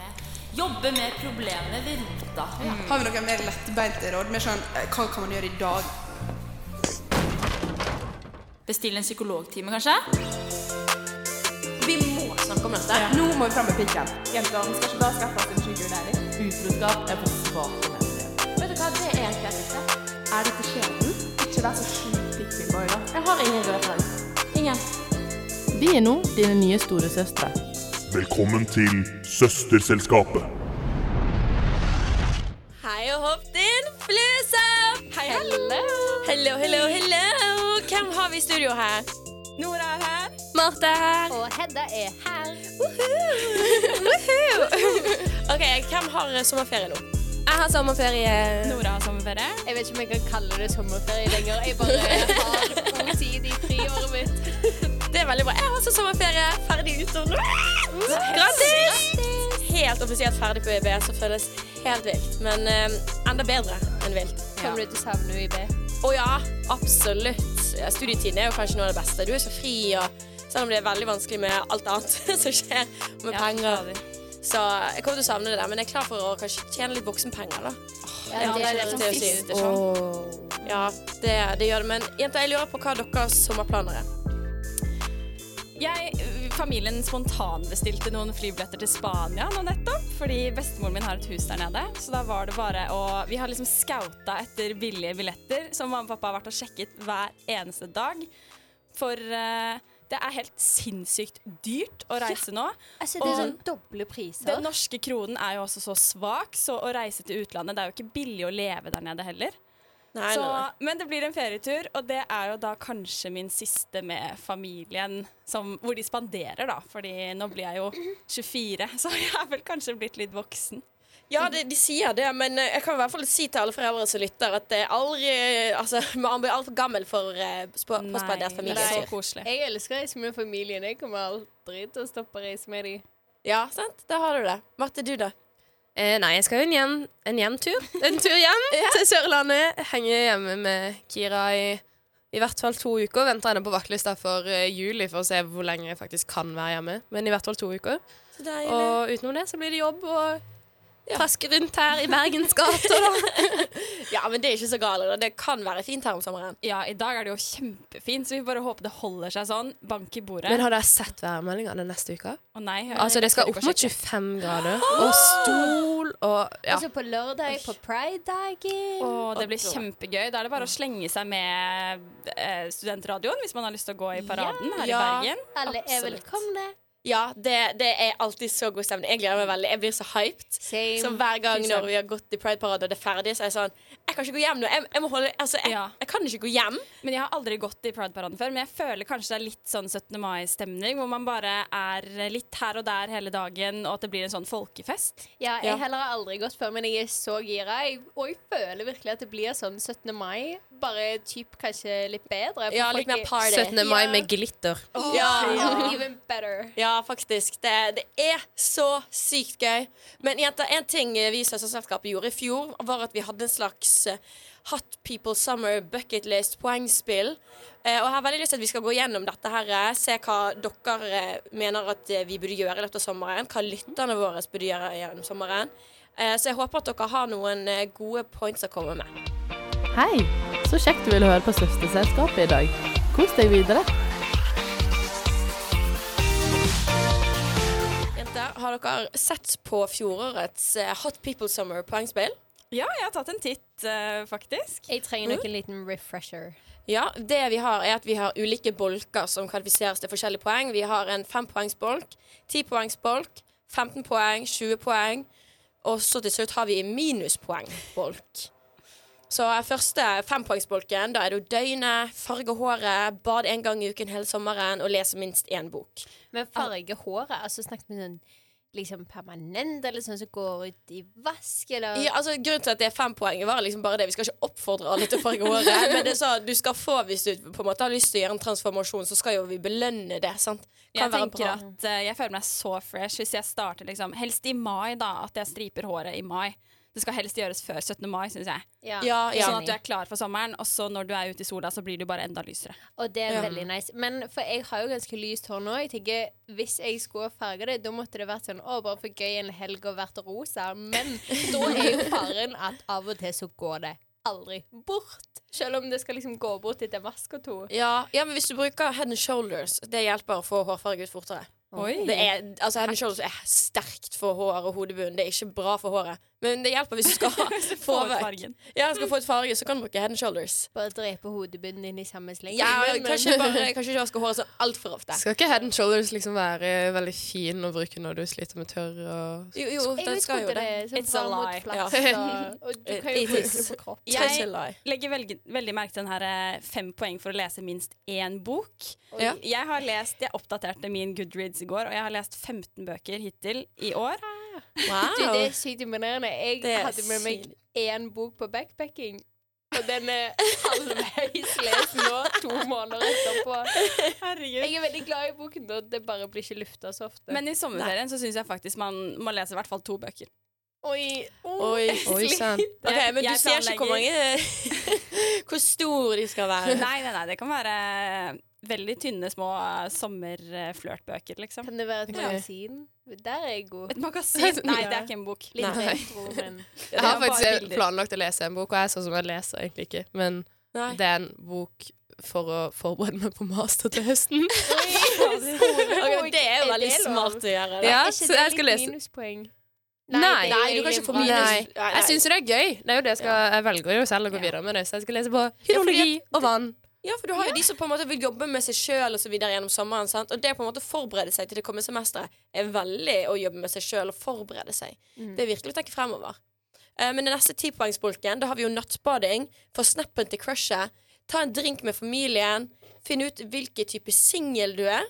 med. Jobbe med problemene ved rota. Har vi noen mer lettbeinte råd? Mer sånn, eh, hva kan man gjøre i dag? Bestille en psykologtime, kanskje? Vi må snakke om dette. Nå må vi fram med pikken. Jenter, vi skal ikke bare skaffe oss en sugar Utroskap er på svake. Vet du hva, det er en det. Er dette skjebnen? Ikke vær så sjukt pikkboy, da. Jeg har ingen referanse. Ingen. Vi er nå dine nye storesøstre. Velkommen til Søsterselskapet. Hei og hopp din, fluesopp! Hei, hello. Hello, hello, hello. Hvem har vi i studio her? Nora er her. Marte er her. Og Hedda er her. OK, hvem har eh, sommerferie nå? Jeg har sommerferie. Nora har sommerferie. Jeg vet ikke om jeg kan kalle det sommerferie lenger. Jeg bare har OCD i friåret mitt. Det veldig bra. Jeg har også sommerferie. Ferdig utover nå. Grattis! Helt offisielt ferdig på UiB, så føles helt vilt. Men eh, enda bedre enn vilt. Kommer du til å savne UiB? Å ja, absolutt. Ja, Studietiden er jo kanskje noe av det beste. Du er så fri, og selv om det er veldig vanskelig med alt annet som skjer, med Ja, penger. Så jeg kommer til å savne det der, men jeg er klar for å kanskje tjene litt voksenpenger, da. Ja, Ja, det er det det er som det sist. det er sånn. Ja, det, det gjør det. Men jenter, jeg lurer på hva deres sommerplaner er. Jeg, familien spontanbestilte noen flybilletter til Spania nå nettopp, fordi bestemoren min har et hus der nede. Så da var det bare å Vi har liksom scouta etter billige billetter, som mamma og pappa har vært og sjekket hver eneste dag. For uh, det er helt sinnssykt dyrt å reise nå. Altså, det er sånn doble priser. Den norske kronen er jo også så svak, så å reise til utlandet Det er jo ikke billig å leve der nede heller. Nei, Så, nei, nei. men det blir en ferietur, og det er jo da kanskje min siste med familien, som, hvor de spanderer, da. Fordi nå blir jeg jo 24, så jeg er vel kanskje blitt litt voksen. Ja, de, de sier det, men eh, jeg kan i hvert fall si til alle foreldre som lytter, at det er aldri Altså, man blir altfor gammel for uh, påspandert det er så familietur. koselig. Jeg elsker å reise med familien. Jeg kommer aldri til å stoppe å reise med dem. Ja, sant? Da har du det. Marte, du, da? Eh, nei, jeg skal jo en hjem, en hjemtur. En tur hjem til Sørlandet. Henge hjemme med Kira i i hvert fall to uker. Venter henne på vaktlista for uh, juli for å se hvor lenge jeg faktisk kan være hjemme. Men i hvert fall to uker. Og utenom det så blir det jobb og traske rundt her i Bergens gater, da. Ja, men det er ikke så galt. Det kan være fint her om sommeren. Ja, i dag er det jo kjempefint, så vi bare håper det holder seg sånn. Bank i bordet. Men har dere sett værmeldingene neste uke? Å nei, jeg- Altså, det skal opp mot ikke å sjekke. 25 grader. Og stol og Ja. Altså på lørdag, på Pride-dagen. Og det blir kjempegøy. Da er det bare å slenge seg med eh, studentradioen hvis man har lyst til å gå i paraden her Ja. i Bergen. Alle er velkomne. Ja, det, det er alltid så god stemning. Jeg gleder meg veldig. Jeg blir så hyped. Same. Så hver gang når vi har gått i Pride-parade og det er ferdig, så er jeg sånn Jeg kan ikke gå hjem nå. Jeg, jeg må holde Altså, jeg, Ja. jeg kan ikke gå hjem. Men jeg har aldri gått i Pride-paraden før. Men jeg føler kanskje det er litt sånn 17. mai-stemning, hvor man bare er litt her og der hele dagen, og at det blir en sånn folkefest. Ja, jeg Ja. heller har aldri gått før, men jeg er så gira. Jeg, og jeg føler virkelig at det blir sånn 17. mai, bare typ kanskje litt bedre. Ja, litt mer er- party. 17. mai Ja. med glitter. Ja. Ja, even better. Ja, faktisk. Det, det er så sykt gøy. Men jenter, en ting vi i Søsterselskapet gjorde i fjor, var at vi hadde en slags eh, Hot People Summer Bucket List poengspill. Eh, og jeg har veldig lyst til at vi skal gå gjennom dette her, eh, se hva dere eh, mener at vi burde gjøre i løpet av sommeren. Hva lytterne våre burde gjøre gjennom sommeren. Eh, så jeg håper at dere har noen gode points å komme med. Hei, så kjekt du ville høre på Søsterselskapet i dag. Kos deg videre. Har dere sett på fjorårets eh, Hot People Summer poengspill? Ja, jeg har tatt en titt, uh, faktisk. Jeg trenger nok en liten refresher. Ja, det vi har er at vi har ulike bolker som kvalifiseres til forskjellige poeng. Vi har en fempoengsbolk, tipoengsbolk, 15 poeng, 20 poeng, og så til slutt har vi minuspoengbolk. Så første fempoengsbolken, da er det å døgne, farge håret, bade en gang i uken hele sommeren og lese minst én bok. Men farge håret, altså snakket vi sånn liksom permanent, eller sånn som går ut i vask, eller Ja, altså Grunnen til at det er fem poeng, var liksom bare det. Vi skal ikke oppfordre alle til å farge håret. Men det er så, du skal få, hvis du på en måte har lyst til å gjøre en transformasjon, så skal jo vi belønne det. sant? Jeg tenker bra. at uh, jeg føler meg så fresh hvis jeg starter liksom Helst i mai, da. At jeg striper håret i mai. Det skal helst gjøres før 17. mai, syns jeg. Ja, Ja, ja. Sånn at du er klar for sommeren, og så når du er ute i sola, så blir du bare enda lysere. Og det er Ja. veldig nice. Men for jeg har jo ganske lyst hår nå. Jeg tenker, Hvis jeg skulle farge det, da måtte det vært sånn Å, bare for gøy en helg og vært rosa. Men da er jo faren at av og til så går det aldri bort. Selv om det skal liksom gå bort etter en vask og to. Ja, ja, men hvis du bruker head and shoulders, det hjelper å få hårfarge ut fortere. Oi. Det er, altså Head and shoulders er sterkt for hår og hodebunn. Det er ikke bra for håret. Men det hjelper hvis du skal få vekk. Ja, skal få ut farge, så kan du bruke head and shoulders. Bare drepe hodebunnen din i samme sleng. Ja, Men- kanskje bare Kanskje ikke vaske håret så altfor ofte. Skal ikke head and shoulders liksom være veldig fin å bruke når du sliter med tørr og Jo, jo, Jeg den skal jo det. det. Sånn It's a lie. flaks Ja. og, og du kan jo bruke det på kropp. Jeg legger veldig, veldig merke til den her eh, fem poeng for å lese minst én bok. Ja. Jeg har lest, jeg oppdaterte min Goodreads i går, og jeg har lest 15 bøker hittil i år. Wow. Du, det er sykt imponerende. Jeg Det hadde med meg én bok på backpacking. Og den er halvveis lest nå, to måneder etterpå. Herregud. Jeg er veldig glad i boken, da. Det bare blir ikke lufta så ofte. Men i sommerferien så syns jeg faktisk man må lese i hvert fall to bøker. oi, Oi. Oi sann. Ok, Jeg- Men du ser ikke hvor mange Hvor store de skal være. Nei, nei, nei, det kan være veldig tynne, små uh, sommerflørtbøker, liksom. Kan det være et magasin? Der er jeg god. Et magasin? Nei, det er ikke en bok. Litt Nei. retro, men Jeg har faktisk planlagt å lese en bok, og jeg er sånn som jeg leser egentlig ikke. Men Nei. det er en bok for å forberede meg på master til høsten. okay, det er jo veldig smart å gjøre. Ja, er så ikke det jeg litt skal lese minuspoeng? Nei. er Nei, du kan ikke få minus. Nei. Nei, nei. Jeg syns jo det er gøy. Det er jo det jeg skal, Jeg velger jo selv å gå videre med det, så jeg skal lese på hydrologi og vann. Ja, for du har jo de som på en måte vil jobbe med seg sjøl gjennom sommeren. Sant? Og det på en måte forberede seg til det kommende semesteret er veldig å jobbe med seg sjøl og forberede seg. Mm. Det er virkelig å tenke fremover. Uh, men den neste tipoengsbolken, da har vi jo nattbading. Få snappen til crushet. Ta en drink med familien. Finn ut hvilken type singel du er.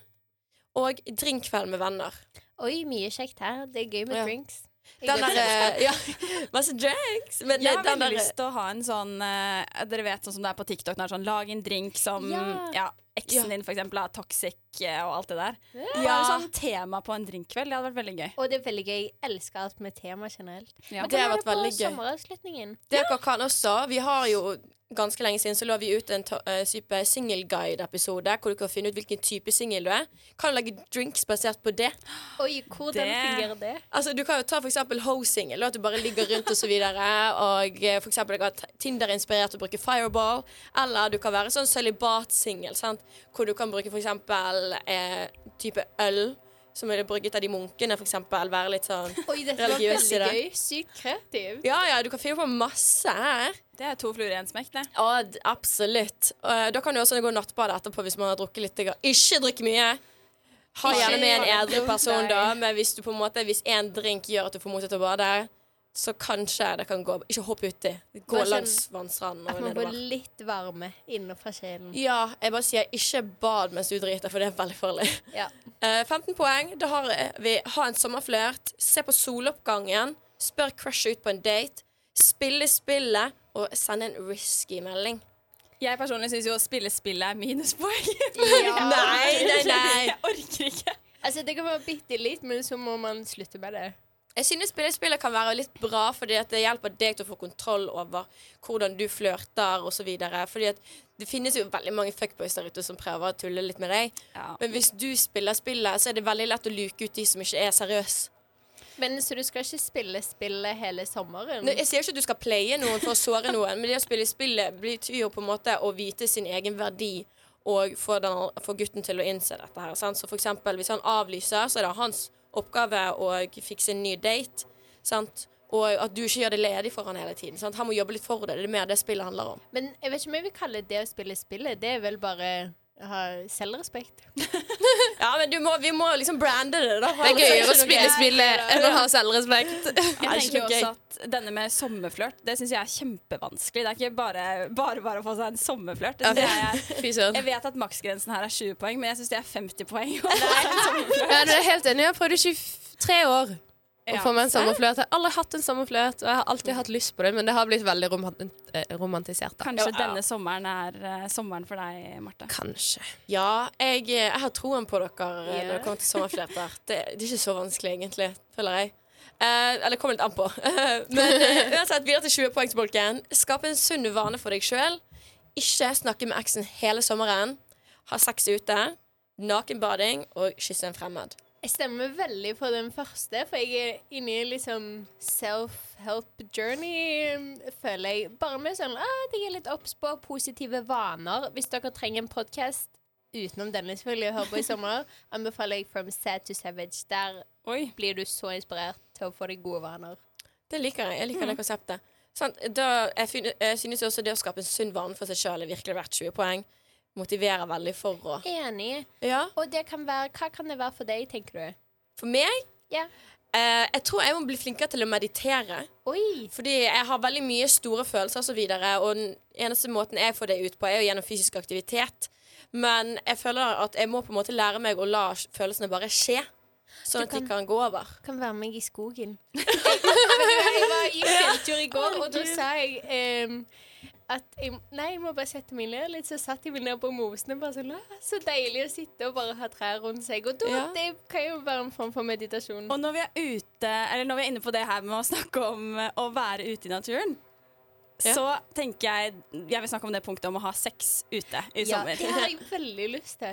Og drinkkveld med venner. Oi, mye kjekt her. Det er gøy med Ja. drinks. Den derre Ja, masse drinks. Men Jeg har den veldig lyst til å ha en sånn eh, Dere vet sånn som det er på TikTok. Når det er sånn, Lag en drink som Ja. ja, eksen Ja. din for eksempel er toxic eh, og alt det der. Ja. Bare sånn tema på en drinkkveld. Det hadde vært veldig gøy. Og det er veldig gøy. Jeg elsker alt med tema generelt. Ja. Men Det har vært veldig gøy. sommeravslutningen? Dere kan også Vi har jo ganske lenge siden så lå vi ut en eh, type singelguide-episode hvor du kan finne ut hvilken type singel du er. Kan du lage drinks basert på det. Oi, hvordan Det- fungerer det? Altså Du kan jo ta for eksempel ho-singel, at du bare ligger rundt og så videre. Og eh, for eksempel Tinder-inspirert og bruke fireball. Eller du kan være sånn sølibat-singel, sant? Hvor du kan bruke eksempel eh, type øl. Som er brygget av de munkene, eksempel. Være litt sånn Oi, dette var Religiøs i veldig det. gøy. Sykt kreativ. Ja ja, du kan finne på masse her. Det er to fluer i en smekk, det. Ja, absolutt. Og, eh, da kan du også gå nattbade etterpå hvis man har drukket litt. Ikke drikke mye. Ha gjerne med en edru person, da. Men hvis du på en måte Hvis én drink gjør at du får mot til å bade, så kanskje det kan gå. Ikke hopp uti. Gå Bare langs vannstranden At man får litt varme innenfra sjelen. Ja, jeg bare sier ikke bad mens du driter, for det er veldig farlig. Ja. Uh, 15 poeng. Da har eh, vi ha en sommerflørt, se på soloppgangen, spør crushet ut på en date, spille spillet og sende en risky melding. Jeg personlig syns jo å spille spillet er minuspoeng. Nei, nei, nei. Jeg orker ikke. Altså, det kan være bitte litt, men så må man slutte med det. Jeg synes spillespillet kan være litt bra, fordi det hjelper deg til å få kontroll over hvordan du flørter osv. Fordi at det finnes jo veldig mange fuckboys der ute som prøver å tulle litt med deg. Ja. Men hvis du spiller spillet, så er det veldig lett å luke ut de som ikke er seriøse. Men Så du skal ikke spille spillet hele sommeren? Nå, Jeg sier ikke at du skal playe noen for å såre noen, men det å spille spillet betyr jo på en måte å vite sin egen verdi og få, den, få gutten til å innse dette her. Sant? Så for eksempel hvis han avlyser, så er det hans oppgave å fikse en ny date. Sant? Og at du ikke gjør det ledig for han hele tiden. Sant? Han må jobbe litt for det. Det er mer det spillet handler om. Men jeg vet ikke om jeg vil kalle det å spille spillet. Det er vel bare å har selvrespekt. Ja, men du må, vi må liksom brande det, da. Det er gøyere å spille spillet enn å ha selvrespekt. Jeg er tenker også at denne med sommerflørt Det syns jeg er kjempevanskelig. Det er ikke bare bare, bare å få seg en sommerflørt. Det jeg, er, jeg vet at maksgrensen her er 20 poeng, men jeg syns det er 50 poeng. seg en sommerflørt. Jeg er helt enig. Jeg har prøvd i 23 år å Ja. få meg en sommerflørt. Jeg har aldri hatt en sommerflørt, og jeg har alltid hatt lyst på det, men det har blitt veldig eh, romantisert. da. Kanskje Ja. denne sommeren er eh, sommeren for deg, Marte. Kanskje. Ja, jeg, jeg har troen på dere eh, når det kommer til sommerflerter. Det, det er ikke så vanskelig, egentlig, føler jeg. Eh, eller kommer litt an på. Men uansett, videre til 20-poengsbolken. Skap en sunn vane for deg sjøl. Ikke snakke med eksen hele sommeren. Ha sex ute. Nakenbading og kysse en fremmed. Jeg stemmer veldig på den første, for jeg er inne i sånn self-help journey, føler jeg. Bare med sånn at jeg er litt obs på positive vaner. Hvis dere trenger en podkast utenom denne selvfølgelig å høre på i sommer, anbefaler jeg From Sad to Savage. Der Oi. blir du så inspirert til å få deg gode vaner. Det liker jeg. Jeg liker det konseptet. Sånn, Da, jeg, jeg synes også det å skape en sunn vane for seg sjøl er virkelig verdt 20 poeng. Motiverer veldig for å Enig. Ja. Og det kan være Hva kan det være for deg, tenker du? For meg Ja. eh, Jeg tror jeg må bli flinkere til å meditere. Oi! Fordi jeg har veldig mye store følelser og så videre, og den eneste måten jeg får det ut på, er jo gjennom fysisk aktivitet. Men jeg føler at jeg må på en måte lære meg å la følelsene bare skje. Sånn at de kan- gå over. kan være med meg i skogen. jeg var i fjelltur i går, og da sa jeg em, at jeg, Nei, jeg må bare sette meg ned litt. Så satt jeg meg ned på mosene. Bare sånn, Så deilig å sitte og bare ha trær rundt seg. Og da, Ja. det kan jo være en form for meditasjon. Og når vi er ute, eller når vi er inne på det her med å snakke om eh, å være ute i naturen, Ja. så tenker jeg Jeg vil snakke om det punktet om å ha sex ute i ja, sommer. det har jeg veldig lyst til.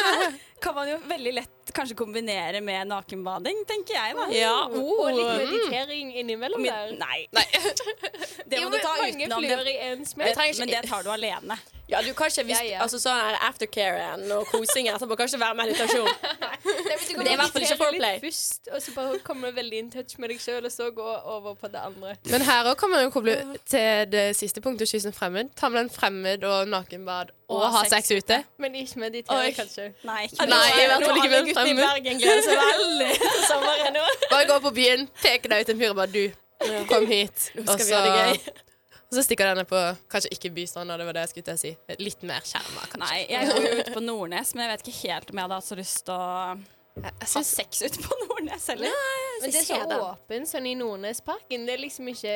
Kan man jo veldig lett kanskje kombinere med nakenbading, tenker jeg, da. Ja. Og litt meditering innimellom Min- der. Nei. Det Jo, må du ta utenom. Det, ikke- men det tar du alene. Ja, du kan ikke hvis, Ja, ja. Altså sånn her aftercaren og kosing etterpå kan ikke være meditasjon. Nei, men Det er i hvert fall ikke foreplay. Først, og så bare komme veldig in touch med deg sjøl, og så gå over på det andre. Men her òg jo koble til det siste punktet, kysse en fremmed. Ta med en fremmed og nakenbad og, Og ha sex ute. Men ikke med de tre, kanskje. Nei, ikke Ja, Nei, i hvert fall nå ikke med i. Bergen gleder seg veldig til sommeren nå. Bare gå på byen, peke deg ut en fyr og bare Du, kom hit. Det gøy. Og så stikker denne på kanskje ikke bystranda, det var det jeg skulle til å si. Litt mer skjerma, kanskje. Nei, jeg går jo ut på Nordnes, men jeg vet ikke helt om jeg hadde hatt så lyst til å Jeg, jeg ha syns sex ute på Nordnes heller. Men det er så åpent sånn i Nordnesparken. Det er liksom ikke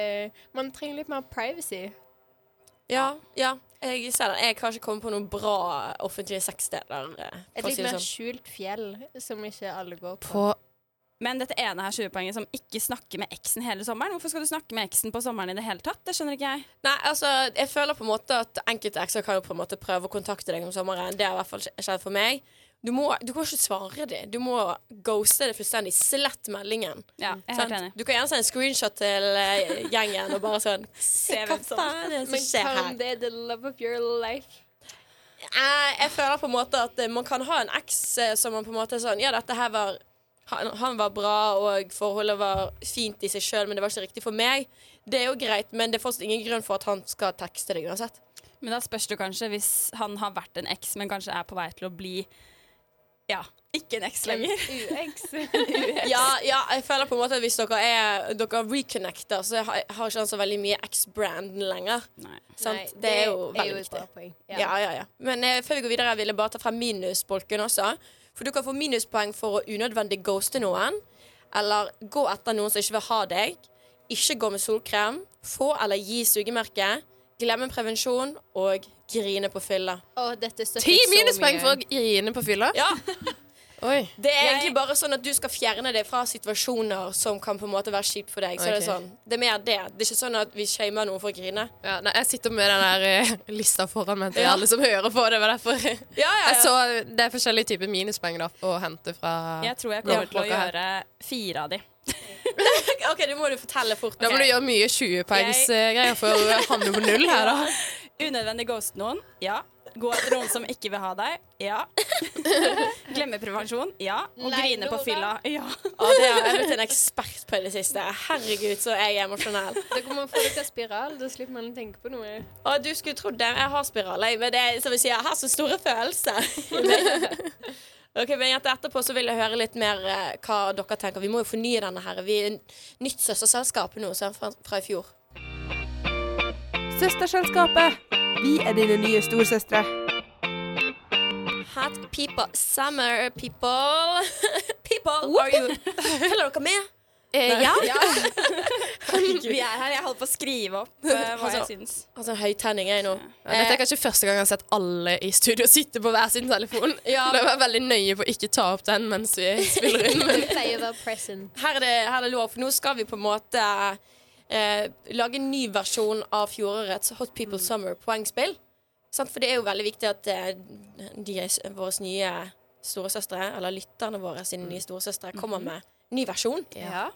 Man trenger litt mer privacy. Ja, ja. Jeg ser. Jeg har ikke kommet på noen bra offentlige sexsteder. eh, Et litt si mer sånn. skjult fjell som ikke alle går på. på Men dette ene her 20-poenget som ikke snakker med eksen hele sommeren. Hvorfor skal du snakke med eksen på sommeren i det hele tatt? Det skjønner ikke jeg. Nei, altså, jeg føler på en måte at enkelte ekser kan jo på en måte prøve å kontakte deg om sommeren. Det har i hvert fall skjedd for meg. Du, må, du kan ikke svare dem. Du må ghoste det fullstendig. Slett meldingen. Ja, jeg er helt enig. Du kan gjerne sende en screenshot til eh, gjengen og bare sånn Se hva faen er det som skjer her? kan det the love of your life? Eh, jeg føler på en måte at eh, man kan ha en eks som man på en måte er sånn Ja, dette her var han, han var bra, og forholdet var fint i seg sjøl, men det var ikke riktig for meg. Det er jo greit, men det er fortsatt ingen grunn for at han skal tekste deg uansett. Men da spørs det kanskje, hvis han har vært en eks, men kanskje er på vei til å bli ja, ikke en eks lenger. UX. Ja, ja, jeg føler på en måte at hvis dere er Dere reconnecter, så har, ikke han så veldig mye X-brand lenger. Nei. Sant? Nei, det er jo veldig et viktig. bra poeng. Ja, ja, ja. Men eh, før vi går videre, vil jeg bare ta frem minusbolken også. For du kan få minuspoeng for å unødvendig ghoste noen. Eller gå etter noen som ikke vil ha deg. Ikke gå med solkrem. Få eller gi sugemerke. Glemme prevensjon. Og grine på fylla. Oh, dette Ti minuspoeng for å grine på fylla. Ja, Oi. Det er egentlig bare sånn at du skal fjerne deg fra situasjoner som kan på en måte være kjipt for deg. Så det er sånn Det er mer det. Det er ikke sånn at vi shamer noen for å grine. Ja, nei, jeg sitter med den der eh, lista foran meg til Ja. alle som hører på. Det var derfor Ja, ja, jeg så Det er forskjellige typer minuspoeng da, å hente fra Jeg tror jeg kommer til å gjøre fire av de. OK, det må du fortelle fort. Da må du gjøre mye 20-poengsgreier for å havne på null her, da. Unødvendig ghost noen. Ja. Gå etter noen som ikke vil ha deg. Ja. Glemme prevensjon. Ja. Og Nei, grine på fylla. Ja. Å, det har jeg blitt en ekspert på i det siste. Herregud, så er jeg emosjonell. kommer å få litt av spiral, da slipper man å tenke på noe. Og du skulle trodd det. Jeg har spiral, jeg, men det er som vi sier, jeg har så store følelser. ok, men Etterpå så vil jeg høre litt mer eh, hva dere tenker. Vi må jo fornye denne her. Vi er nytt søsterselskap nå, fra, fra i fjor. Søsterselskapet. Vi er dine nye storsøstre. Hot people, summer people. people, are you Følger dere med? Eh, ja. Vi er her. Jeg holder på å skrive opp eh, hva jeg Altså, syns. Altså, høytenning er jeg nå. Ja, Dette er kanskje første gang jeg har sett alle i studio sitte på hver sin telefon. Ja. Da var veldig nøye på å ikke ta opp den mens vi spiller inn. Men. Her er det, her er det lov, for nå skal vi på en måte eh, lage en ny versjon av fjorårets Hot People Summer poengspill. Sant? For det er jo veldig viktig at eh, de våre nye storesøstre, eller lytterne våre sine nye storesøstre, kommer med ny versjon. Ja.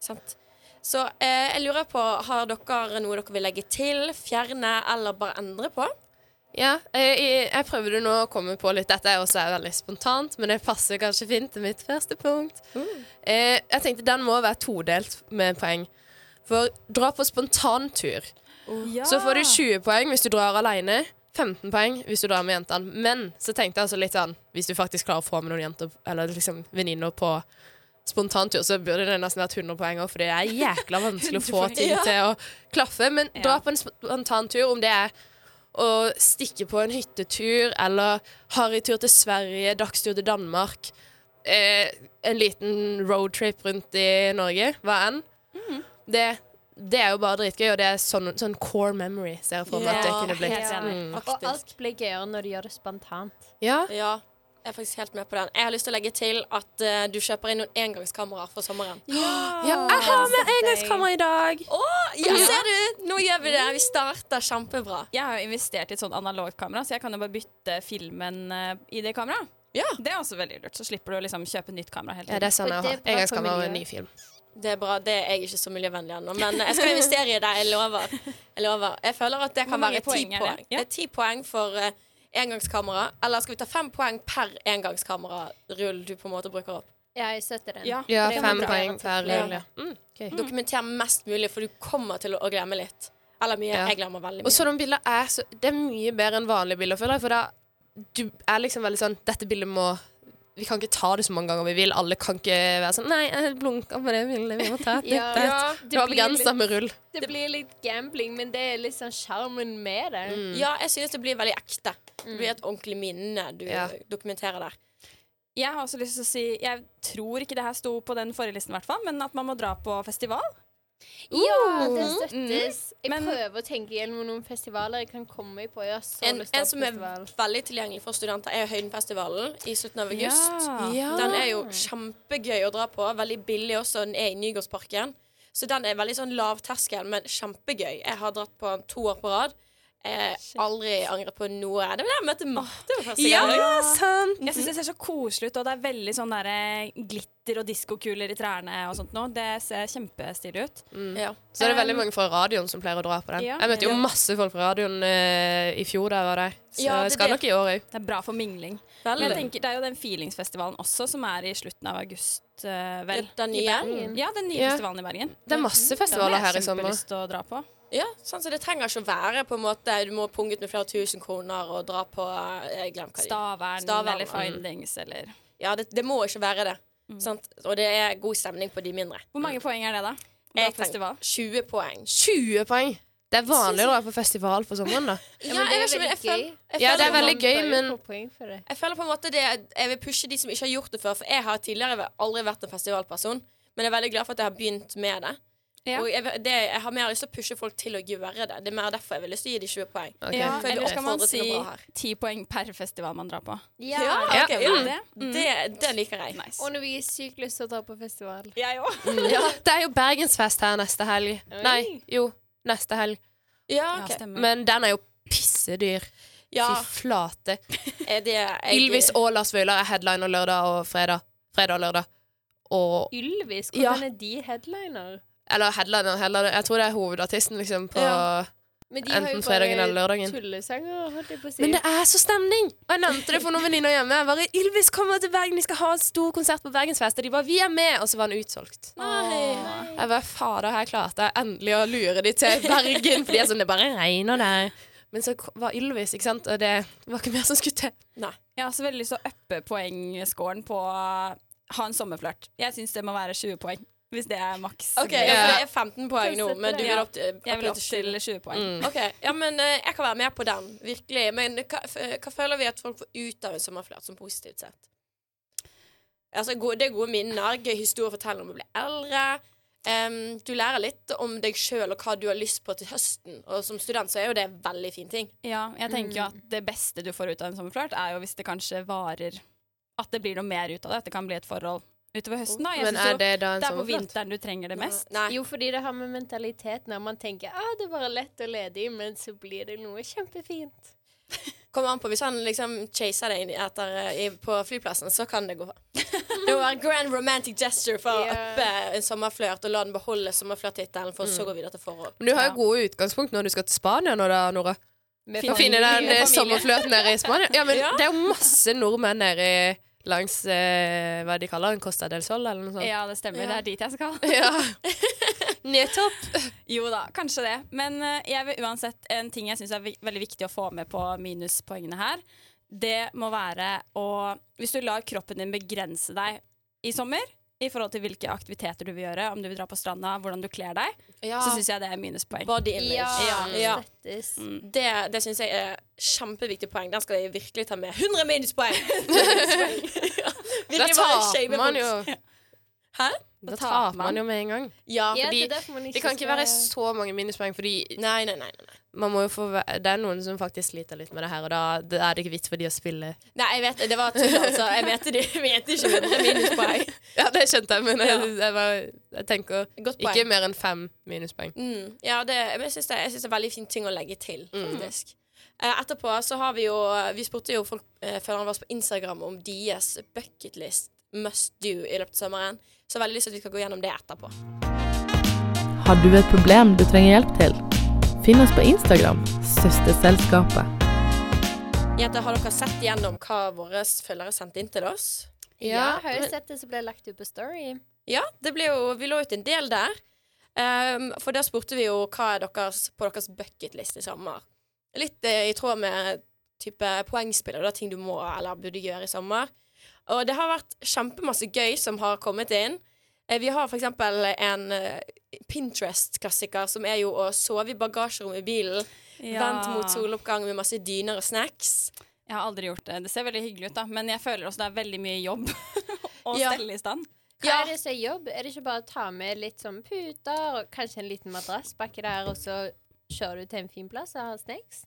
Sant? Så eh, jeg lurer på, har dere noe dere vil legge til, fjerne eller bare endre på? ja, jeg, jeg- prøvde nå å komme på litt Dette er også veldig spontant, men det passer kanskje fint til mitt første punkt. Eh, jeg tenkte den må være todelt med poeng. For dra på spontantur. Så får du 20 poeng hvis du drar alene. 15 poeng hvis du drar med jentene. Men så tenkte jeg altså litt sånn Hvis du faktisk klarer å få med noen jenter Eller liksom venninner på spontantur, så burde det nesten vært 100 poeng òg, for det er jækla vanskelig å få ting til å klaffe. Men dra på en spontantur, om det er å stikke på en hyttetur eller harrytur til Sverige, dagstur til Danmark, eh, en liten roadtrip rundt i Norge, hva enn. Det, det er jo bare dritgøy, og det er sånn, sånn core memory ser jeg for meg at det kunne blitt. helt. Mm. Og alt blir gøyere når du gjør det spontant. Ja. Ja, jeg er faktisk helt med på den. Jeg har lyst til å legge til at uh, du kjøper inn noen engangskameraer for sommeren. ja, jeg har med engangskamera i dag! Ja, ser du! Nå gjør vi det. Vi starter kjempebra. Jeg har jo investert i et sånt analogt kamera, så jeg kan jo bare bytte filmen uh, i det kameraet. Ja. Det er også veldig lurt. Så slipper du å liksom kjøpe nytt kamera hele Ja, det er sånn jeg har. er Engangskamera og en ny film. Det er bra. Det er jeg ikke så miljøvennlig ennå, men jeg skal investere i det. Jeg lover. Jeg lover. Jeg føler at det kan være ti poeng poeng. Ja. Det er ti poeng for uh, engangskamera. Eller skal vi ta fem poeng per engangskamerarull du på en måte bruker opp? Ja, jeg støtter den. Ja. Ja, Det fem poeng per rull, ja. Mm, okay. Dokumenter mest mulig, for du kommer til å glemme litt. Eller mye. Ja. Jeg glemmer veldig mye. Og sånne bilder er så Det er mye bedre enn vanlige bilder, føler jeg. For da du er liksom veldig sånn Dette bildet må Vi kan ikke ta det så mange ganger vi vil. Alle kan ikke være sånn Nei, jeg blunka på det bildet. Vi må ta et nytt. Ja, et». Ja, Det var begrensa med rull. Det blir litt gambling, men det er litt sånn sjarmen med det. Mm. ja, jeg synes det blir veldig ekte. Det blir et ordentlig minne du Ja. dokumenterer der. Jeg har også lyst til å si Jeg tror ikke det her sto på den forrige listen, i hvert men at man må dra på festival. Ja, det Mm. støttes. Jeg Men- prøver å tenke gjennom noen festivaler jeg kan komme på. Jeg har så En, lyst til en som er festival. veldig tilgjengelig for studenter, er Høydenfestivalen i slutten av august. Ja. Den er jo kjempegøy å dra på. Veldig billig også. Den er i Nygårdsparken. Så den er veldig sånn lavterskel, men kjempegøy. Jeg har dratt på den to år på rad. Eh, aldri angret på noe. Det var der jeg møtte Marte første første Ja, gang. sant! Jeg syns det ser så koselig ut, og det er veldig sånn der, eh, glitter og diskokuler i trærne og sånt nå. Det ser kjempestilig ut. Ja. Så er det veldig mange fra radioen som pleier å dra på den. Ja. Jeg møtte jo masse folk fra radioen eh, i fjor da jeg var der. Så Ja, jeg det skal er nok i år òg. Det er bra for mingling. Veldig. Men jeg tenker, det er jo den Feelingsfestivalen også, som er i slutten av august, Uh, vel. Den nye. Bergen. Ja, den nye Ja. festivalen i Bergen. Det er masse festivaler her i sommer. Den har jeg kjempelyst til å dra på. Ja, sånn, så det trenger ikke å være på en måte Du må punge ut med flere tusen kroner og dra på eh, Jeg glemte hva Stavern, Stavern, eller mm. Findings eller Ja, det, det må ikke være det. Sant? Og det er god stemning på de mindre. Hvor mange poeng er det, da? Jeg festival? tenker 20 poeng. 20 poeng! Det er vanlig å dra på festival for sommeren, da. Ja, men det er veldig gøy. Ja, det er veldig gøy, men. Jeg føler på en måte det Jeg vil pushe de som ikke har gjort det før, for jeg har tidligere aldri vært en festivalperson, men jeg er veldig glad for at jeg har begynt med det. Ja. Og jeg, det, jeg har mer lyst til å pushe folk til å gjøre det. Det er mer derfor jeg vil lyst til å gi de 20 poeng. Okay. Ja, For eller skal man si noe bra her. ti poeng per festival man drar på? Ja, Ja, okay, ja. Det? Mm. Det, det liker jeg. Nice. Og når vi har sykt lyst til å dra på festival. Jeg òg. Det er jo Bergensfest her neste helg. Nei, jo, neste helg. Ja, Ja, Men den er jo pissedyr. Ja, Fy flate. er Ylvis og Lars Vaular er headliner lørdag og fredag. Fredag og lørdag. Og Ylvis, Ja. hvordan er de headliner? Eller headliner, headliner. Jeg tror det er hovedartisten liksom på Ja. Men de har enten jo fredagen bare eller lørdagen. tullesanger, holdt jeg på å si. Men det er så stemning! Og jeg nevnte det for noen venninner hjemme. Jeg bare, Ylvis kommer til Bergen, de skal ha en stor konsert på Bergensfest. Og de bare 'Vi er med!' Og så var den utsolgt. Jeg bare, Fader, her klarte jeg endelig å lure de til Bergen. For de er sånn, det bare regner der. Men så var Ylvis, ikke sant. Og det var ikke mer som skulle til. Nei. Jeg har også veldig lyst til å uppe poengscoren på å ha en sommerflørt. Jeg syns det må være 20 poeng. Hvis det er maks. OK, ja, for det er 15 poeng nå, men du vil opp til, Jeg vil opp opp til 20. poeng. Mm. OK. Ja, men eh, jeg kan være med på den. Virkelig. Men hva, hva føler vi at folk får ut av en sommerflørt, som positivt sett? Altså, det er gode minner, gøy historie å fortelle om å bli eldre. Um, du lærer litt om deg sjøl og hva du har lyst på til høsten. Og som student så er jo det en veldig fin ting. Ja, jeg tenker jo at det beste du får ut av en sommerflørt, er jo hvis det kanskje varer At det blir noe mer ut av det. At det kan bli et forhold utover høsten. Da. Jeg Men er det da en det er på vinteren du trenger det mest. Nei. Jo, fordi det har med mentaliteten når man tenker ah, det er bare lett og ledig, men så blir det noe kjempefint. Kommer an på Hvis han liksom chaser deg etter, eh, i, på flyplassen, så kan det gå. Det må være grand romantic gesture for å yeah. uppe en sommerflørt og la den beholde sommerflørttittelen, for så å gå videre til forhold. Men du har jo Ja. gode utgangspunkt når du skal til Spania nå da, Nora. Med finne den sommerflørten eh, nede i Spania. Ja, men Ja. det er jo masse nordmenn nede i- langs eh, hva de kaller den, Costa del Sol, eller noe sånt. Ja, det stemmer. Det er dit jeg skal. Ja. Nettopp. Jo da, kanskje det. Men uh, jeg vil uansett en ting jeg syns er veldig viktig å få med på minuspoengene her. Det må være å Hvis du lar kroppen din begrense deg i sommer i forhold til hvilke aktiviteter du vil gjøre, om du vil dra på stranda, hvordan du kler deg, Ja. så syns jeg det er minuspoeng. Body image. Ja, Ja. Mm. Det, det syns jeg er kjempeviktig poeng. Den skal jeg virkelig ta med. 100 minuspoeng! ja. Da Virkelig bare shame man jo. Hæ? Da da taper man man. jo med en gang. Ja. Ja, det Det kan ikke være så mange minuspoeng, fordi Nei, nei, nei. nei. man må jo få det er noen som faktisk sliter litt med det her, og da det er det ikke vits for de å spille. Nei, jeg vet det. Var tull, altså. Jeg mente, de, mente ikke 100 minuspoeng. Ja, det skjønte jeg, men jeg, jeg, var, jeg tenker ikke mer enn fem minuspoeng. Mm. Ja, det, jeg syns det, det er veldig fin ting å legge til, Mm. faktisk. Mm. etterpå så har vi jo Vi spurte jo folk eh, følgerne våre på Instagram om deres bucketlist must do i løpet av sommeren. Så jeg har veldig lyst til at vi skal gå gjennom det etterpå. Har du et problem du trenger hjelp til? Finn oss på Instagram, Søsterselskapet. Jenter, har dere sett gjennom hva våre følgere sendte inn til oss? Ja, har jo sett det som ble lagt ut på Story. Ja, det ble jo, vi lå ut en del der. Um, for der spurte vi jo hva er deres, på deres bucketlist i sommer. Litt uh, i tråd med type poengspill og da ting du må eller burde gjøre i sommer. Og det har vært kjempemasse gøy som har kommet inn. Eh, vi har eksempel en eh, Pinterest-klassiker som er jo å sove i bagasjerommet i bilen. Vent mot soloppgang med masse dyner og snacks. Jeg har aldri gjort det. Det ser veldig hyggelig ut, da. Men jeg føler også det er veldig mye jobb å Ja. stelle i stand. Hva Ja. er det som er jobb? Er det ikke bare å ta med litt sånn puter og kanskje en liten madrass baki der, og så kjører du til en fin plass og har snacks?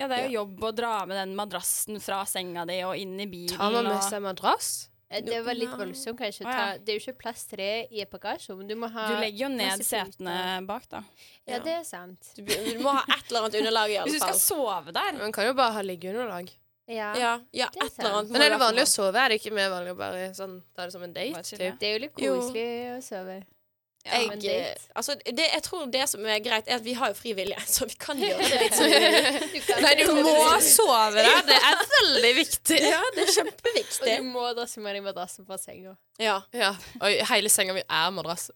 Ja, det er jo jobb å dra med den madrassen fra senga di og inn i bilen. Tar man med og- seg madrass? Eh, Det var litt voldsomt, kanskje. Ta, ja. det er jo ikke plass til det i et bagasjerom. Du må ha Du legger jo ned setene bak, da. Ja, det er sant. Du, du må ha et eller annet underlag i alle Hvis du skal sove der Man kan jo bare ha liggeunderlag. Ja. Ja, ja Det er et eller annet. Men er det fall vanlig å sove? Er det ikke mer vanlig å bare sånn, ta det som en date? Typ? Det er jo litt Jo. koselig å sove. Jeg, altså, det, jeg tror det som er greit, er at vi har jo fri vilje, så vi kan gjøre det litt du. Nei, du må sove der! Det er veldig viktig. Ja, det er kjempeviktig. Og du må dresse med deg madrassen fra senga. Ja. Ja. Og hele senga mi er madrass.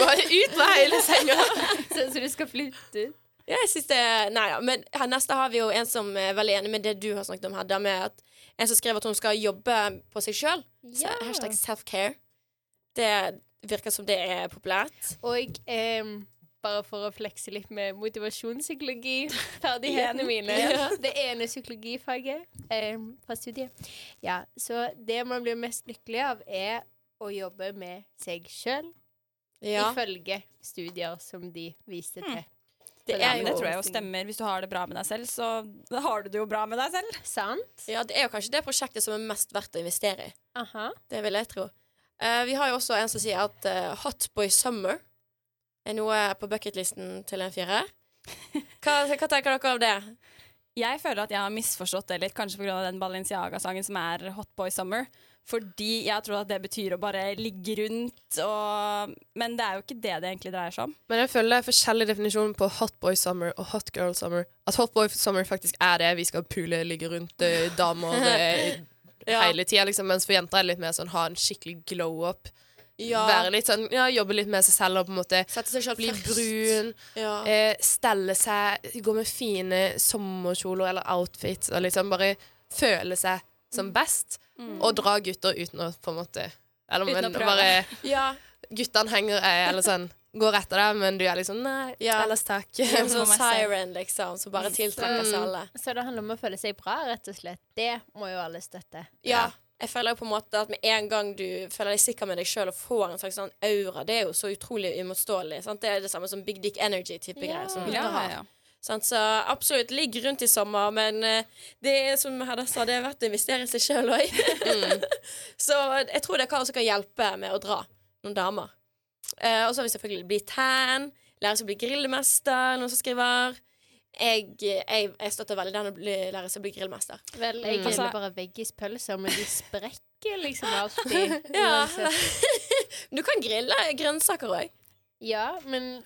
Bare ut med hele senga! Så, så du skal flytte ut? Ja, jeg synes det Nei da. Men her neste har vi jo en som er veldig enig med det du har snakket om, Hedda, med at en som skrev at hun skal jobbe på seg sjøl. Ja. Hashtag self-care. Det virker som det er populært. Og eh, bare for å flekse litt med motivasjonspsykologi, ferdighetene mine. Det ene psykologifaget eh, fra studiet. Ja, så det man blir mest lykkelig av, er å jobbe med seg sjøl, Ja. ifølge studier som de viste til. Det er men det tror jeg jo stemmer. Hvis du har det bra med deg selv, så har du det jo bra med deg selv. Sant? Ja, det er jo kanskje det prosjektet som er mest verdt å investere i. Aha. Det vil jeg tro. Eh, vi har jo også en som sier at uh, Hot Boy Summer er noe på bucketlisten til en firer. Hva, hva tenker dere om det? Jeg føler at jeg har misforstått det litt, kanskje pga. den Balenciaga-sangen som er Hot Boy Summer. Fordi jeg tror at det betyr å bare ligge rundt og Men det er jo ikke det det egentlig dreier seg om. Men jeg føler det er forskjellig definisjon på hot boy summer og hot girl summer. At hot boy summer faktisk er det vi skal pule, ligge rundt eh, damer eh, Ja. hele tida, liksom. Mens for jenter er det litt mer sånn ha en skikkelig glow up. Ja, Være litt sånn, ja, Jobbe litt med seg selv og på en måte bli først. brun. Ja. Eh, stelle seg, gå med fine sommerkjoler eller outfits og liksom bare føle seg som best. Og dra gutter uten å på en måte Eller Uten å prøve. bare ja. Guttene henger eh, eller sånn går etter deg, men du er liksom Nei, Ja. ellers takk. En sånn siren, liksom, som bare tiltrekker seg alle. Så det handler om å føle seg bra, rett og slett. Det må jo alle støtte. Ja, jeg føler jo på en måte at med en gang du føler deg sikker med deg sjøl og får en slags sånn aura, det er jo så utrolig uimotståelig. Sant? Det er det samme som Big Dick Energy-type Ja. greier som Ja, gutter har. ja. Sånn, Så absolutt, ligg rundt i sommer, men uh, det er som Hedda sa, det er verdt å investere i seg sjøl òg. så jeg tror det er hva som kan hjelpe med å dra noen damer. Eh, og så har vi selvfølgelig bli tan, lære seg å bli grillmester, noen som skriver. Jeg, jeg, jeg støtter veldig den å bli, lære seg å bli grillmester. Vel, jeg Mm. griller Altså- bare veggispølser, men de sprekker liksom alltid. Ja. Du kan grille grønnsaker òg. Ja, men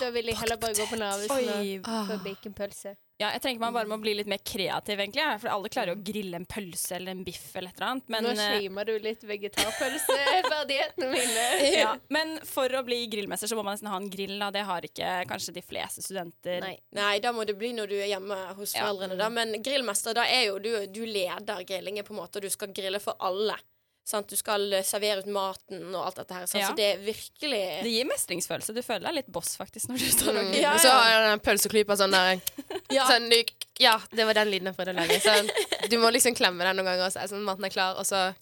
da vil jeg heller bare gå på Narvesen og få baconpølse. Ja, jeg tenker man bare må bli litt mer kreativ, egentlig. ja, For alle klarer jo å grille en pølse eller en biff eller et eller annet. Men, Nå eh, shamer du litt vegetarpølseferdighetene mine. ja, men for å bli grillmester så må man nesten ha en grill. Da. Det har ikke kanskje de fleste studenter. Nei. Nei, da må det bli når du er hjemme hos Ja. foreldrene. Da. Men grillmester, da er jo du, du leder grillingen, på en måte, og du skal grille for alle. Sant? Du skal eh, servere ut maten og alt dette her. Sant? Ja. Så det er virkelig Det gir mestringsfølelse. Du føler deg litt boss faktisk når du står og Mm. ja, Ja, så har jeg den pølseklypa sånn der Ja. sånn, du- Ja, det var den lyden jeg prøvde å lage. Sånn, du må liksom klemme den noen ganger, og så sånn maten er klar, og så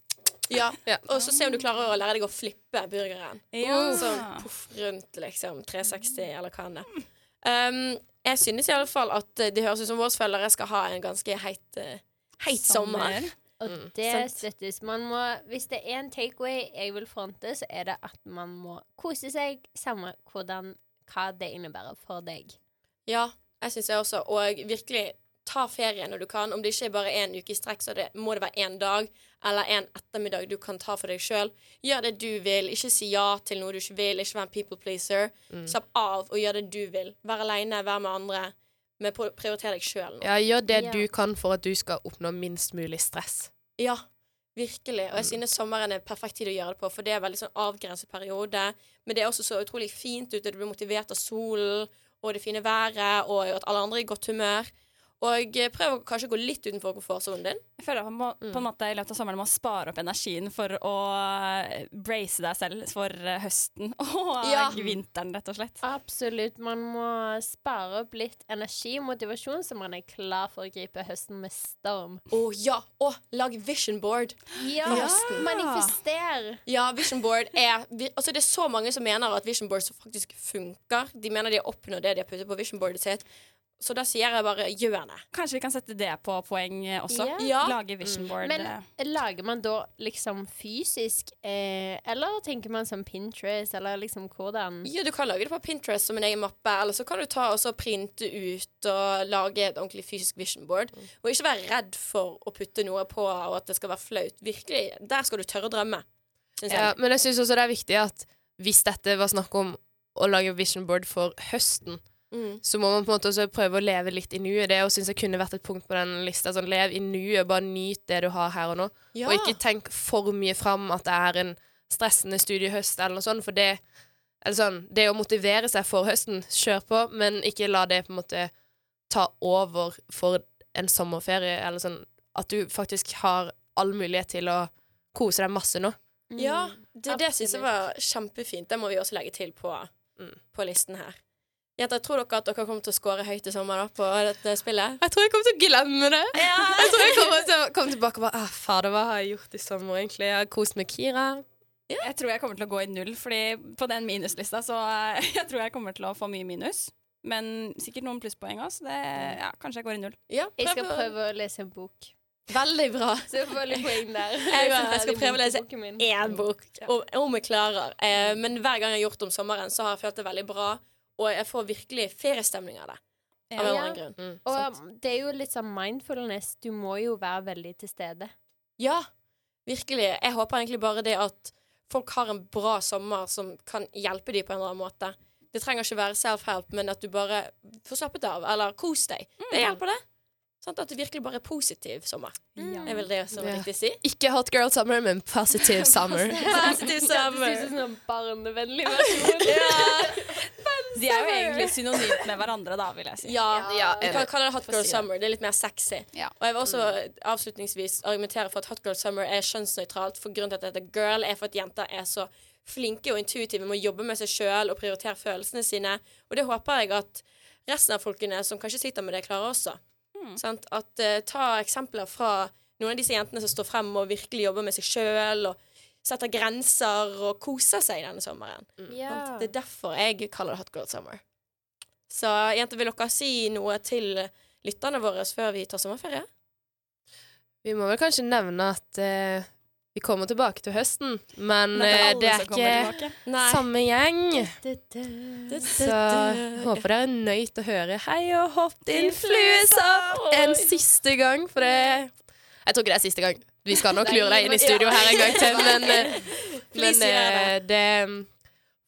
ja. Ja. Og så se om du klarer å lære deg å flippe burgeren. Ja. Sånn poff rundt, liksom. 360, eller hva enn det um, Jeg synes i alle fall at eh, det høres ut som våre følgere skal ha en ganske heit, eh, heit sommer. Og Mm, det sant. støttes. Man må, hvis det er en takeaway jeg vil fronte, så er det at man må kose seg, samme hvordan, hva det innebærer for deg. Ja, jeg syns jeg også. Og virkelig ta ferie når du kan. Om det ikke er bare én uke i strekk, så det, må det være én dag eller en ettermiddag du kan ta for deg sjøl. Gjør det du vil. Ikke si ja til noe du ikke vil. Ikke vær en people pleaser. Slapp av og gjør det du vil. Vær aleine, vær med andre. Men prioriter deg sjøl nå. Ja, gjør det Ja. du kan for at du skal oppnå minst mulig stress. Ja, virkelig. Og jeg synes sommeren er perfekt tid å gjøre det på, for det er veldig sånn avgrenset periode. Men det er også så utrolig fint ute. Du blir motivert av solen og det fine været, og at alle andre er i godt humør. Og eh, prøv å kanskje gå litt utenfor komfortsonen din. Jeg føler at man må, på en måte i løpet av sommeren må spare opp energien for å eh, brace deg selv for eh, høsten og Ja. vinteren, rett og slett. Absolutt. Man må spare opp litt energi og motivasjon, så man er klar for å gripe høsten med storm. Å ja! Og lag vision board. Ja! Manifester! Ja, vision board er vi, Altså, det er så mange som mener at vision board faktisk funker. De mener de har oppnådd det de har puttet på vision boardet sitt. Så da sier jeg bare gjør det. Kanskje vi kan sette det på poeng eh, også? Ja. Ja. Lage vision board. Men eh. lager man da liksom fysisk, eh, eller tenker man som Pinterest, eller liksom hvordan Ja, du kan lage det på Pinterest som en egen mappe, eller så kan du ta og så printe ut og lage et ordentlig fysisk vision board. Og ikke være redd for å putte noe på, og at det skal være flaut. Virkelig, der skal du tørre å drømme, syns jeg. Ja, men jeg syns også det er viktig at hvis dette var snakk om å lage vision board for høsten, Mm. så må man på en måte også prøve å leve litt i nuet. Det syns jeg kunne vært et punkt på den lista. Sånn, lev i nuet, bare nyt det du har her og nå. Ja. Og ikke tenk for mye fram at det er en stressende studiehøst eller noe sånt, for det eller sånn, Det å motivere seg for høsten, kjør på, men ikke la det på en måte ta over for en sommerferie, eller sånn at du faktisk har all mulighet til å kose deg masse nå. Ja, det, det syns jeg var kjempefint. Det må vi også legge til på, Mm. på listen her. Jenter, tror dere at dere kommer til å score høyt i sommer da, på dette spillet? Jeg tror jeg kommer til å glemme det. Jeg tror jeg kommer til å komme tilbake og bare ah, Fader, hva har jeg gjort i sommer, egentlig? Jeg har kost med Kira. Jeg tror jeg kommer til å gå i null, Fordi på den minuslista så eh, jeg tror jeg kommer til å få mye minus. Men sikkert noen plusspoeng òg, så det, ja, kanskje jeg går i null. Ja, Jeg skal prøve å lese en bok. Veldig bra. Så jeg får litt poeng der. Jeg, jeg skal prøve å lese én bok, om, om jeg klarer. Eh, men hver gang jeg har gjort det om sommeren, så har jeg følt det veldig bra. Og jeg får virkelig feriestemning av det. Av en eller Ja. annen grunn. Mm. Og det er jo litt sånn mindfulness. Du må jo være veldig til stede. Ja, virkelig. Jeg håper egentlig bare det at folk har en bra sommer som kan hjelpe dem på en eller annen måte. Det trenger ikke være self-help, men at du bare får slappet av, eller kos deg. Det hjelper, det. Sånn at det virkelig bare er positiv sommer. Ja. Det er vel det som er Ja. riktig å si. Ikke hot girl summer, men positive summer. Positiv Det sommer. er sånn barnevennlig versjon. De er jo egentlig synonymt med hverandre, da, vil jeg si. Ja, Ja, vi kan kalle det Hot Girl. Summer. Det er litt mer sexy. Ja. Og jeg vil også avslutningsvis argumentere for at Hot Girl Summer er kjønnsnøytralt. For grunnen til at det heter girl, er for at jenter er så flinke og intuitive med å jobbe med seg sjøl og prioritere følelsene sine. Og det håper jeg at resten av folkene som kanskje sitter med det, klarer også. Sant? At uh, Ta eksempler fra noen av disse jentene som står frem og virkelig jobber med seg sjøl og setter grenser og koser seg denne sommeren. Sant? Det er derfor jeg kaller det Hot Girl Summer. Så jenter, vil dere si noe til lytterne våre før vi tar sommerferie? Vi må vel kanskje nevne at uh, vi kommer tilbake til høsten, men Det er eh, det er som kommer ikke Du, du, samme gjeng. Så håper dere er nøyd til å høre Hei og hopp din fluesopp en siste gang, for det Jeg tror ikke det er siste gang. Vi skal nok lure deg inn i studio her en gang til, men, eh, men eh, det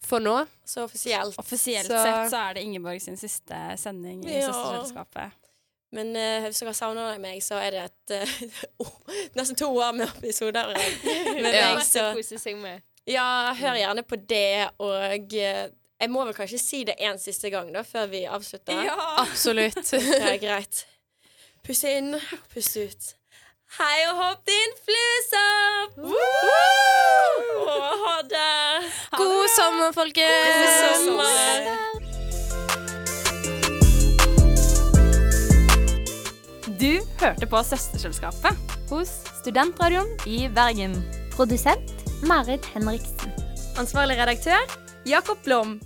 For nå Så offisielt. Offisielt Så- sett så er det Ingeborg sin siste sending i Ja. Søsterselskapet. Men uh, hvis dere savner meg, så er det et eh, oh, nesten to år med episoder med Ja. meg. Så ja, hør gjerne på det, og eh, jeg må vel kanskje si det en siste gang, da, før vi avslutter. absolutt Ja, greit. Pust inn, puss ut. Hei og hopp din fluesopp! Og ha det! God sommer, folkens! God sommer! Du hørte på Søsterselskapet hos Studentradioen i Bergen. Produsent Marit Henriksen. Ansvarlig redaktør Jakob Blom.